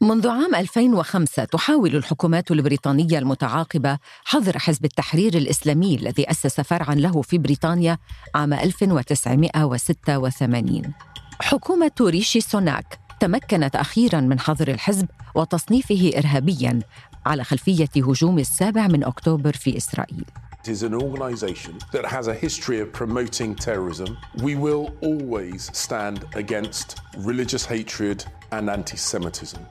منذ عام 2005 تحاول الحكومات البريطانية المتعاقبة حظر حزب التحرير الإسلامي الذي أسس فرعا له في بريطانيا عام 1986 حكومة ريشي سوناك تمكنت أخيرا من حظر الحزب وتصنيفه إرهابيا على خلفية هجوم السابع من أكتوبر في إسرائيل is an organization that has a history of promoting terrorism. We will always stand against religious hatred and anti Semitism.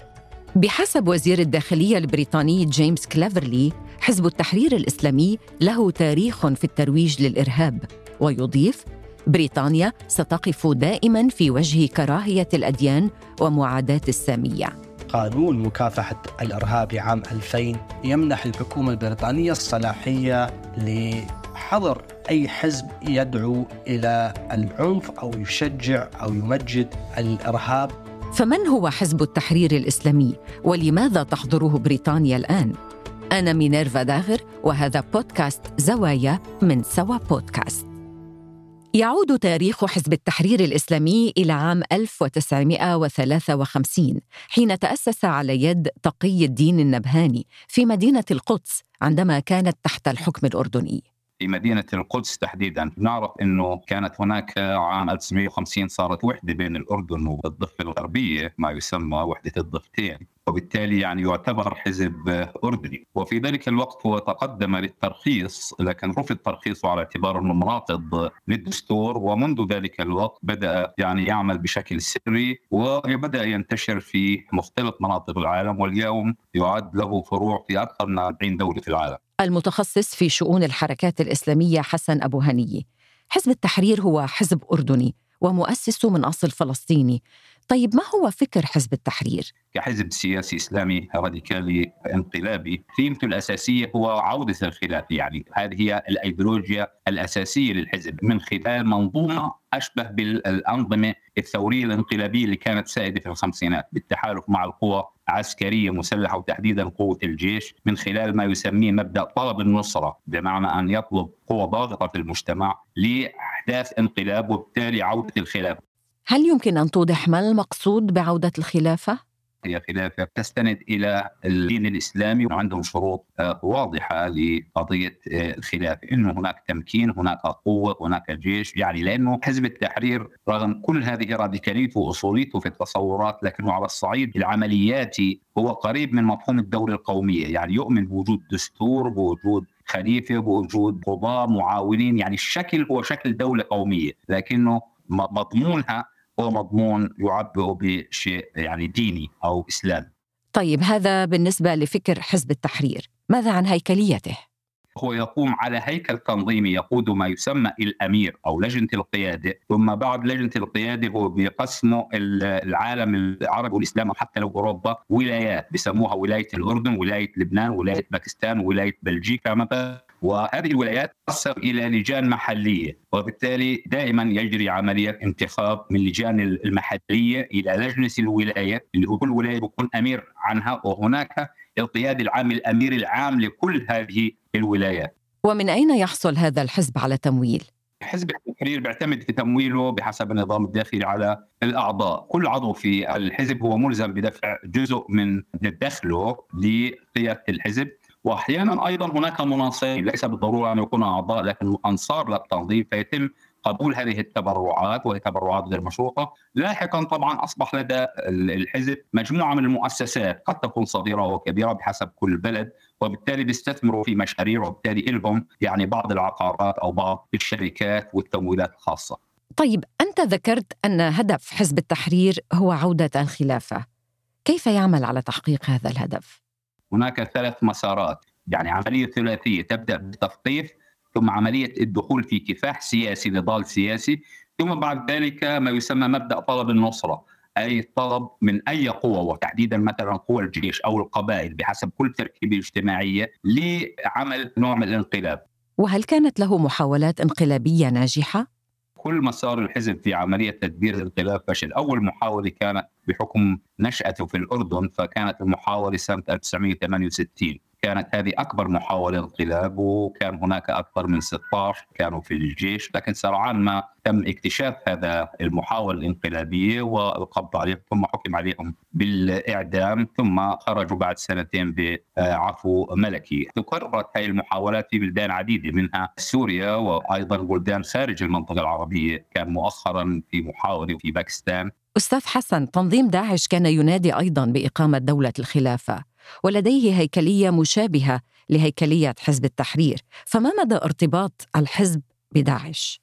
بحسب وزير الداخلية البريطاني جيمس كليفرلي حزب التحرير الإسلامي له تاريخ في الترويج للإرهاب. ويضيف بريطانيا ستقف دائما في وجه كراهية الأديان ومعاداة السامية. قانون مكافحة الإرهاب عام 2000 يمنح الحكومة البريطانية الصلاحية لحظر أي حزب يدعو إلى العنف أو يشجع أو يمجد الإرهاب. فمن هو حزب التحرير الإسلامي؟ ولماذا تحضره بريطانيا الآن؟ أنا مينيرفا داغر وهذا بودكاست زوايا من سوا بودكاست. يعود تاريخ حزب التحرير الإسلامي إلى عام 1953 حين تأسس على يد تقي الدين النبهاني في مدينة القدس عندما كانت تحت الحكم الأردني. في مدينة القدس تحديدا. نعرف أنه كانت هناك عام 1950 صارت وحدة بين الأردن والضفة الغربية ما يسمى وحدة الضفتين. وبالتالي يعني يعتبر حزب أردني. وفي ذلك الوقت هو تقدم للترخيص لكن رفض ترخيصه على اعتبار أنه مناقض للدستور. ومنذ ذلك الوقت بدأ يعني يعمل بشكل سري وبدأ ينتشر في مختلف مناطق العالم. واليوم يعد له فروع في أكثر من 40 دولة في العالم. المتخصص في شؤون الحركات الإسلامية حسن أبو هنية. حزب التحرير هو حزب أردني ومؤسسه من أصل فلسطيني. طيب ما هو فكر حزب التحرير؟ كحزب سياسي إسلامي راديكالي انقلابي قيمته الأساسية هو عودة الخلاف يعني هذه هي الأيديولوجيا الأساسية للحزب من خلال منظومة أشبه بالأنظمة الثورية الانقلابية اللي كانت سائدة في الخمسينات بالتحالف مع القوى عسكرية مسلحة وتحديدا قوة الجيش من خلال ما يسميه مبدأ طلب النصرة بمعنى أن يطلب قوى ضاغطة في المجتمع لأحداث انقلاب وبالتالي عودة الخلاف هل يمكن أن توضح ما المقصود بعودة الخلافة؟ هي خلافة تستند إلى الدين الإسلامي وعندهم شروط آه، واضحة لقضية آه، الخلافة إنه هناك تمكين هناك قوة هناك جيش. يعني لأنه حزب التحرير رغم كل هذه راديكاليته وأصوليته في التصورات لكنه على الصعيد العملياتي هو قريب من مفهوم الدولة القومية. يعني يؤمن بوجود دستور بوجود خليفة بوجود قضاة معاونين. يعني الشكل هو شكل دولة قومية لكنه مضمونها هو مضمون يعبئ بشيء يعني ديني أو إسلامي. طيب هذا بالنسبة لفكر حزب التحرير، ماذا عن هيكليته؟ هو يقوم على هيكل تنظيمي يقود ما يسمى الأمير أو لجنة القيادة، ثم بعد لجنة القيادة هو بيقسموا العالم العربي والإسلام حتى لو أوروبا ولايات بسموها ولاية الأردن، ولاية لبنان، ولاية باكستان، ولاية بلجيكا مثلا وهذه الولايات تصل إلى لجان محلية وبالتالي دائما يجري عملية انتخاب من اللجان المحلية إلى لجنة الولاية اللي هو كل ولاية بيكون أمير عنها وهناك القيادي العام الأمير العام لكل هذه الولايات. ومن أين يحصل هذا الحزب على تمويل؟ حزب التحرير بيعتمد في تمويله بحسب النظام الداخلي على الأعضاء، كل عضو في الحزب هو ملزم بدفع جزء من دخله لقيادة الحزب وأحيانا أيضا هناك مناصرين ليس بالضرورة أن يكونوا أعضاء لكن انصار للتنظيم فيتم قبول هذه التبرعات وهي تبرعات غير مشروطة، لاحقا طبعا أصبح لدى الحزب مجموعة من المؤسسات قد تكون صغيرة وكبيرة بحسب كل بلد وبالتالي بيستثمروا في مشاريع وبالتالي لهم يعني بعض العقارات أو بعض الشركات والتمويلات الخاصة. طيب أنت ذكرت أن هدف حزب التحرير هو عودة الخلافة. كيف يعمل على تحقيق هذا الهدف؟ هناك ثلاث مسارات. يعني عملية ثلاثية تبدأ بالتثقيف ثم عملية الدخول في كفاح سياسي نضال سياسي ثم بعد ذلك ما يسمى مبدأ طلب النصرة. أي طلب من أي قوة وتحديدا مثلا قوى الجيش أو القبائل بحسب كل تركيبة اجتماعية لعمل نوع من الانقلاب. وهل كانت له محاولات انقلابية ناجحة؟ كل مسار الحزب في عملية تدبير الانقلاب فشل. أول محاولة كانت بحكم نشأته في الأردن فكانت المحاولة سنة 1968 كانت هذه أكبر محاولة انقلاب وكان هناك أكثر من 16 كانوا في الجيش لكن سرعان ما تم اكتشاف هذا المحاولة الانقلابية والقبض عليهم ثم حكم عليهم بالإعدام ثم خرجوا بعد سنتين بعفو ملكي. تكررت هذه المحاولات في بلدان عديدة منها سوريا وأيضا بلدان خارج المنطقة العربية. كان مؤخرا في محاولة في باكستان. أستاذ حسن تنظيم داعش كان ينادي أيضا بإقامة دولة الخلافة. ولديه هيكلية مشابهة لهيكلية حزب التحرير. فما مدى ارتباط الحزب بداعش؟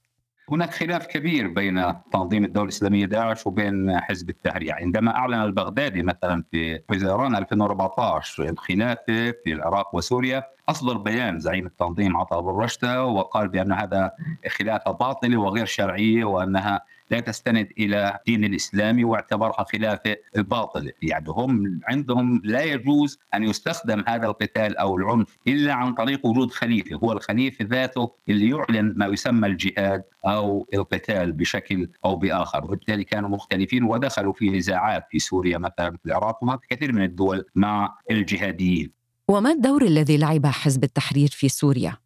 هناك خلاف كبير بين تنظيم الدولة الإسلامية داعش وبين حزب التحرير. عندما أعلن البغدادي مثلا في حزيران 2014 الخلافة في العراق وسوريا أصدر بيان زعيم التنظيم عطاء أبو وقال بأن هذا خلافة باطلة وغير شرعية وأنها لا تستند إلى الدين الاسلامي واعتبرها خلافه باطله، يعني هم عندهم لا يجوز أن يستخدم هذا القتال أو العنف إلا عن طريق وجود خليفة، هو الخليفة ذاته اللي يعلن ما يسمى الجهاد أو القتال بشكل أو بآخر، وبالتالي كانوا مختلفين ودخلوا في نزاعات في سوريا مثلا في العراق وفي كثير من الدول مع الجهاديين. وما الدور الذي لعب حزب التحرير في سوريا؟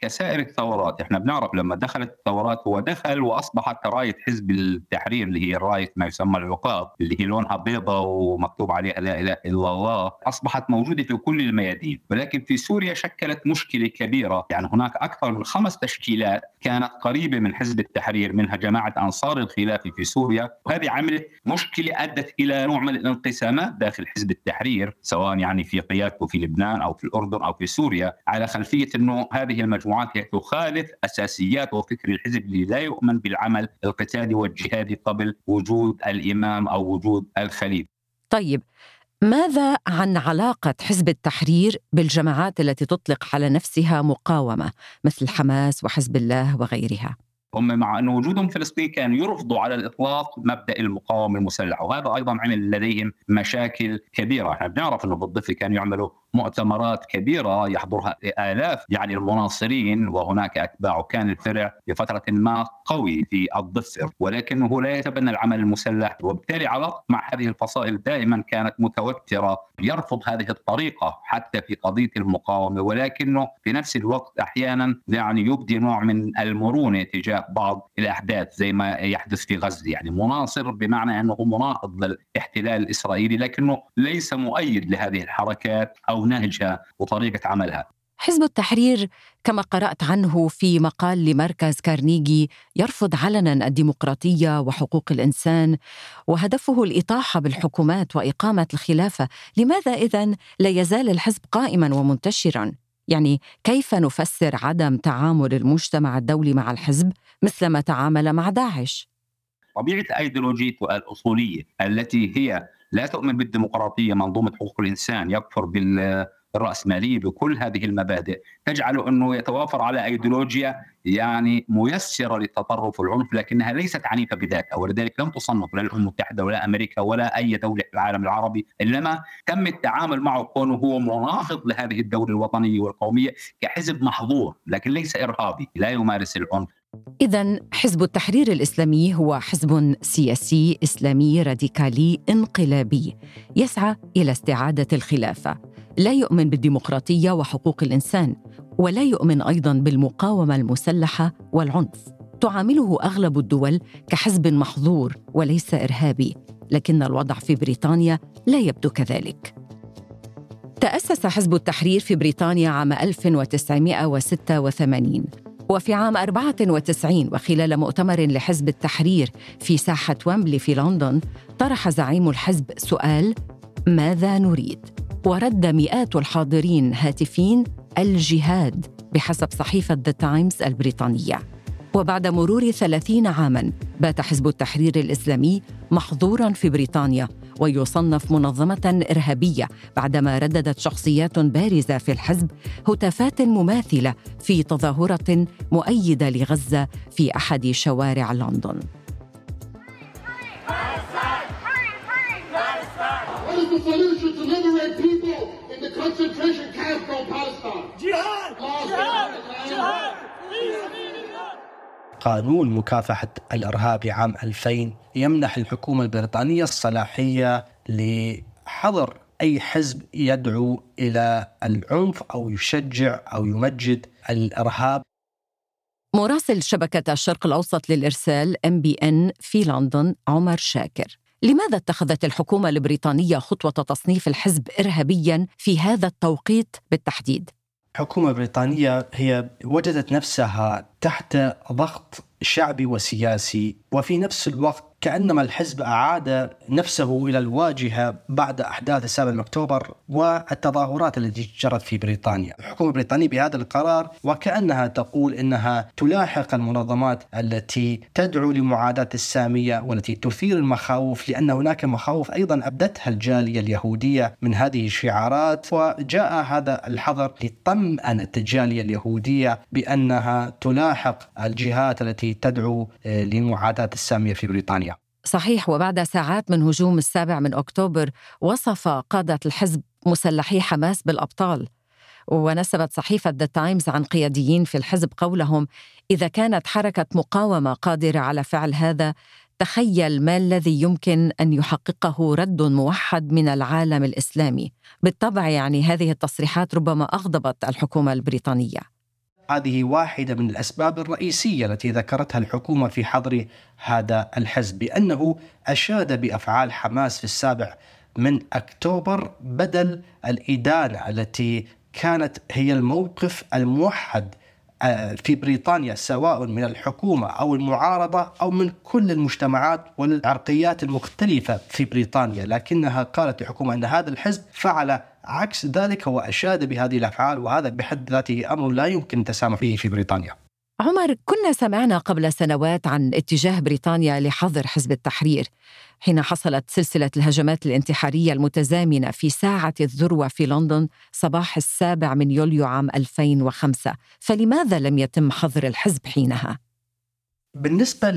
كسائر الثورات. إحنا بنعرف لما دخلت الثورات هو دخل وأصبحت راية حزب التحرير اللي هي راية ما يسمى العقاب اللي هي لونها بيضة ومكتوب عليها لا إله إلا الله. أصبحت موجودة في كل الميادين. ولكن في سوريا شكلت مشكلة كبيرة. يعني هناك أكثر من خمس تشكيلات كانت قريبة من حزب التحرير منها جماعة أنصار الخلافة في سوريا. وهذه عملت مشكلة أدت إلى نوع من الانقسامات داخل حزب التحرير سواء يعني في قيادته في لبنان أو في الأردن أو في سوريا على خلفية إنه هذه المجموعة مجموعات تخالف أساسيات وفكر الحزب اللي لا يؤمن بالعمل القتالي والجهادي قبل وجود الإمام أو وجود الخليفه. طيب ماذا عن علاقة حزب التحرير بالجماعات التي تطلق على نفسها مقاومة مثل حماس وحزب الله وغيرها؟ هم مع أن وجودهم في فلسطين كانوا يرفضوا على الإطلاق مبدأ المقاومة المسلحة وهذا أيضا عمل لديهم مشاكل كبيرة إحنا بنعرف أنه بالضفة كانوا يعملوا مؤتمرات كبيرة يحضرها آلاف يعني المناصرين وهناك أتباعه كان الفرع بفترة ما قوي في الضفة ولكنه لا يتبنى العمل المسلح وبالتالي علاقة مع هذه الفصائل دائما كانت متوترة. يرفض هذه الطريقة حتى في قضية المقاومة ولكنه في نفس الوقت أحيانا يعني يبدي نوع من المرونة تجاه بعض الأحداث زي ما يحدث في غزة. يعني مناصر بمعنى أنه مناهض للاحتلال الإسرائيلي لكنه ليس مؤيد لهذه الحركات أو نهجها وطريقة عملها حزب التحرير كما قرأت عنه في مقال لمركز كارنيجي يرفض علنا الديمقراطية وحقوق الإنسان وهدفه الاطاحه بالحكومات وإقامة الخلافة، لماذا اذا لا يزال الحزب قائما ومنتشرا؟ يعني كيف نفسر عدم تعامل المجتمع الدولي مع الحزب مثل ما تعامل مع داعش؟ طبيعة ايديولوجيته الاصوليه التي هي لا تؤمن بالديمقراطية منظومة حقوق الإنسان يكفر بال الرأسمالية بكل هذه المبادئ. تجعل أنه يتوافر على أيديولوجيا يعني ميسرة للتطرف والعنف لكنها ليست عنيفة بذاتها ولذلك لم تصنف لا الأمم المتحدة ولا أمريكا ولا أي دولة في العالم العربي إنما تم التعامل معه كونه هو مناهض لهذه الدولة الوطنية والقومية كحزب محظور لكن ليس إرهابي لا يمارس العنف. إذا حزب التحرير الإسلامي هو حزب سياسي إسلامي راديكالي انقلابي. يسعى إلى استعادة الخلافة لا يؤمن بالديمقراطية وحقوق الإنسان ولا يؤمن أيضا بالمقاومة المسلحة والعنف. تعامله أغلب الدول كحزب محظور وليس إرهابي لكن الوضع في بريطانيا لا يبدو كذلك. تأسس حزب التحرير في بريطانيا عام 1986 وفي عام 94 وخلال مؤتمر لحزب التحرير في ساحة ويمبلي في لندن طرح زعيم الحزب سؤال ماذا نريد؟ ورد مئات الحاضرين هاتفين الجهاد بحسب صحيفة ذا تايمز البريطانية وبعد مرور ثلاثين عاماً بات حزب التحرير الإسلامي محظوراً في بريطانيا ويصنف منظمة إرهابية بعدما رددت شخصيات بارزة في الحزب هتافات مماثلة في تظاهرة مؤيدة لغزة في أحد شوارع لندن concentration camp from Palestine. Jihad! Jihad! Jihad! قانون مكافحة الإرهاب عام 2000 يمنح الحكومة البريطانية الصلاحية لحظر أي حزب يدعو إلى العنف أو يشجع أو يمجد الإرهاب مراسل شبكة الشرق الأوسط للإرسال ام بي ان في لندن عمر شاكر لماذا اتخذت الحكومة البريطانية خطوة تصنيف الحزب إرهابيا في هذا التوقيت بالتحديد؟ الحكومة البريطانية هي وجدت نفسها تحت ضغط شعبي وسياسي وفي نفس الوقت كأنما الحزب أعاد نفسه إلى الواجهة بعد أحداث السابع من أكتوبر والتظاهرات التي جرت في بريطانيا. الحكومة البريطانية بهذا القرار وكأنها تقول إنها تلاحق المنظمات التي تدعو لمعاداة السامية والتي تثير المخاوف لأن هناك مخاوف أيضا أبدتها الجالية اليهودية من هذه الشعارات. وجاء هذا الحظر لطمأنة الجالية اليهودية بأنها تلاحق الجهات التي تدعو لمعاداة السامية في بريطانيا. صحيح وبعد ساعات من هجوم السابع من أكتوبر وصف قادة الحزب مسلحي حماس بالأبطال ونسبت صحيفة ذا تايمز عن قياديين في الحزب قولهم إذا كانت حركة مقاومة قادرة على فعل هذا تخيل ما الذي يمكن أن يحققه رد موحد من العالم الإسلامي. بالطبع يعني هذه التصريحات ربما أغضبت الحكومة البريطانية. هذه واحدة من الأسباب الرئيسية التي ذكرتها الحكومة في حظر هذا الحزب بأنه أشاد بأفعال حماس في السابع من أكتوبر بدل الإدانة التي كانت هي الموقف الموحد آه، في بريطانيا سواء من الحكومة أو المعارضة أو من كل المجتمعات والعرقيات المختلفة في بريطانيا. لكنها قالت الحكومة أن هذا الحزب فعل عكس ذلك هو أشاد بهذه الأفعال وهذا بحد ذاته أمر لا يمكن التسامح به في بريطانيا عمر كنا سمعنا قبل سنوات عن اتجاه بريطانيا لحظر حزب التحرير حين حصلت سلسلة الهجمات الانتحارية المتزامنة في ساعة الذروة في لندن صباح السابع من يوليو عام 2005 فلماذا لم يتم حظر الحزب حينها؟ بالنسبة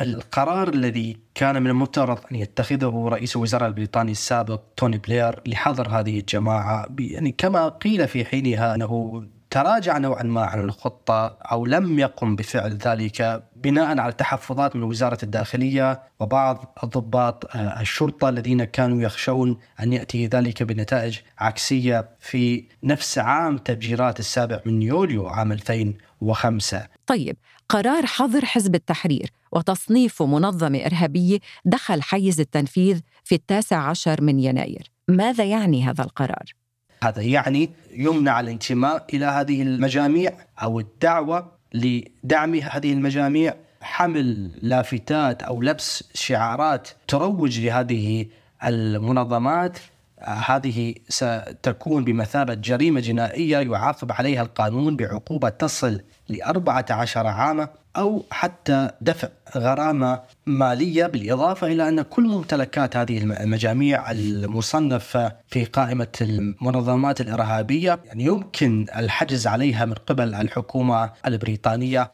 للقرار الذي كان من المفترض أن يتخذه رئيس الوزراء البريطاني السابق توني بلير لحظر هذه الجماعة يعني كما قيل في حينها أنه تراجع نوعا ما عن الخطة أو لم يقم بفعل ذلك بناء على تحفظات من وزارة الداخلية وبعض ضباط آه، الشرطة الذين كانوا يخشون أن يأتي ذلك بنتائج عكسية في نفس عام تفجيرات السابع من يوليو عام 2005 طيب قرار حظر حزب التحرير وتصنيفه منظمة إرهابية دخل حيز التنفيذ في التاسع عشر من يناير ماذا يعني هذا القرار؟ هذا يعني يمنع الانتماء إلى هذه المجاميع أو الدعوة لدعم هذه المجاميع. حمل لافتات أو لبس شعارات تروج لهذه المنظمات. هذه ستكون بمثابة جريمة جنائية يعاقب عليها القانون بعقوبة تصل لأربعة عشر عاما أو حتى دفع غرامة مالية بالإضافة إلى أن كل ممتلكات هذه المجاميع المصنفة في قائمة المنظمات الإرهابية يعني يمكن الحجز عليها من قبل الحكومة البريطانية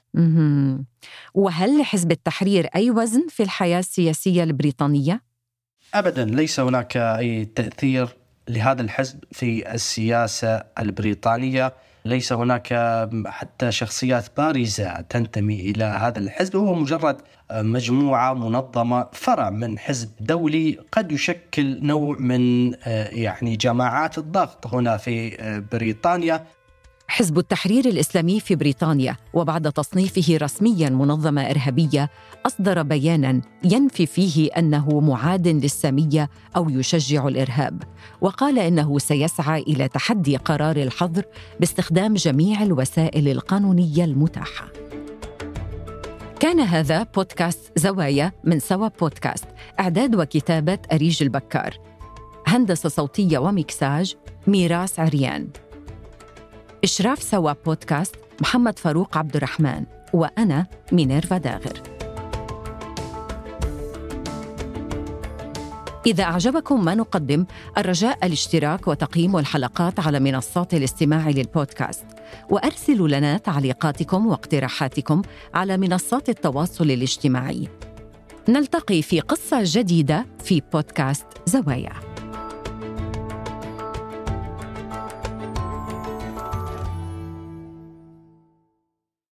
وهل لحزب التحرير أي وزن في الحياة السياسية البريطانية؟ ابدا ليس هناك أي تأثير لهذا الحزب في السياسة البريطانية. ليس هناك حتى شخصيات بارزة تنتمي إلى هذا الحزب. هو مجرد مجموعة منظمة فرع من حزب دولي قد يشكل نوع من يعني جماعات الضغط هنا في بريطانيا. حزب التحرير الإسلامي في بريطانيا وبعد تصنيفه رسميا منظمة إرهابية أصدر بيانا ينفي فيه أنه معاد للسامية أو يشجع الإرهاب. وقال إنه سيسعى إلى تحدي قرار الحظر باستخدام جميع الوسائل القانونية المتاحة. كان هذا بودكاست زوايا من سوا بودكاست إعداد وكتابة أريج البكار. هندسة صوتية ومكساج ميراس عريان. إشراف سوا بودكاست محمد فاروق عبد الرحمن وأنا مينيرفا داغر. إذا أعجبكم ما نقدم الرجاء الاشتراك وتقييم الحلقات على منصات الاستماع للبودكاست. وأرسلوا لنا تعليقاتكم واقتراحاتكم على منصات التواصل الاجتماعي. نلتقي في قصة جديدة في بودكاست زوايا.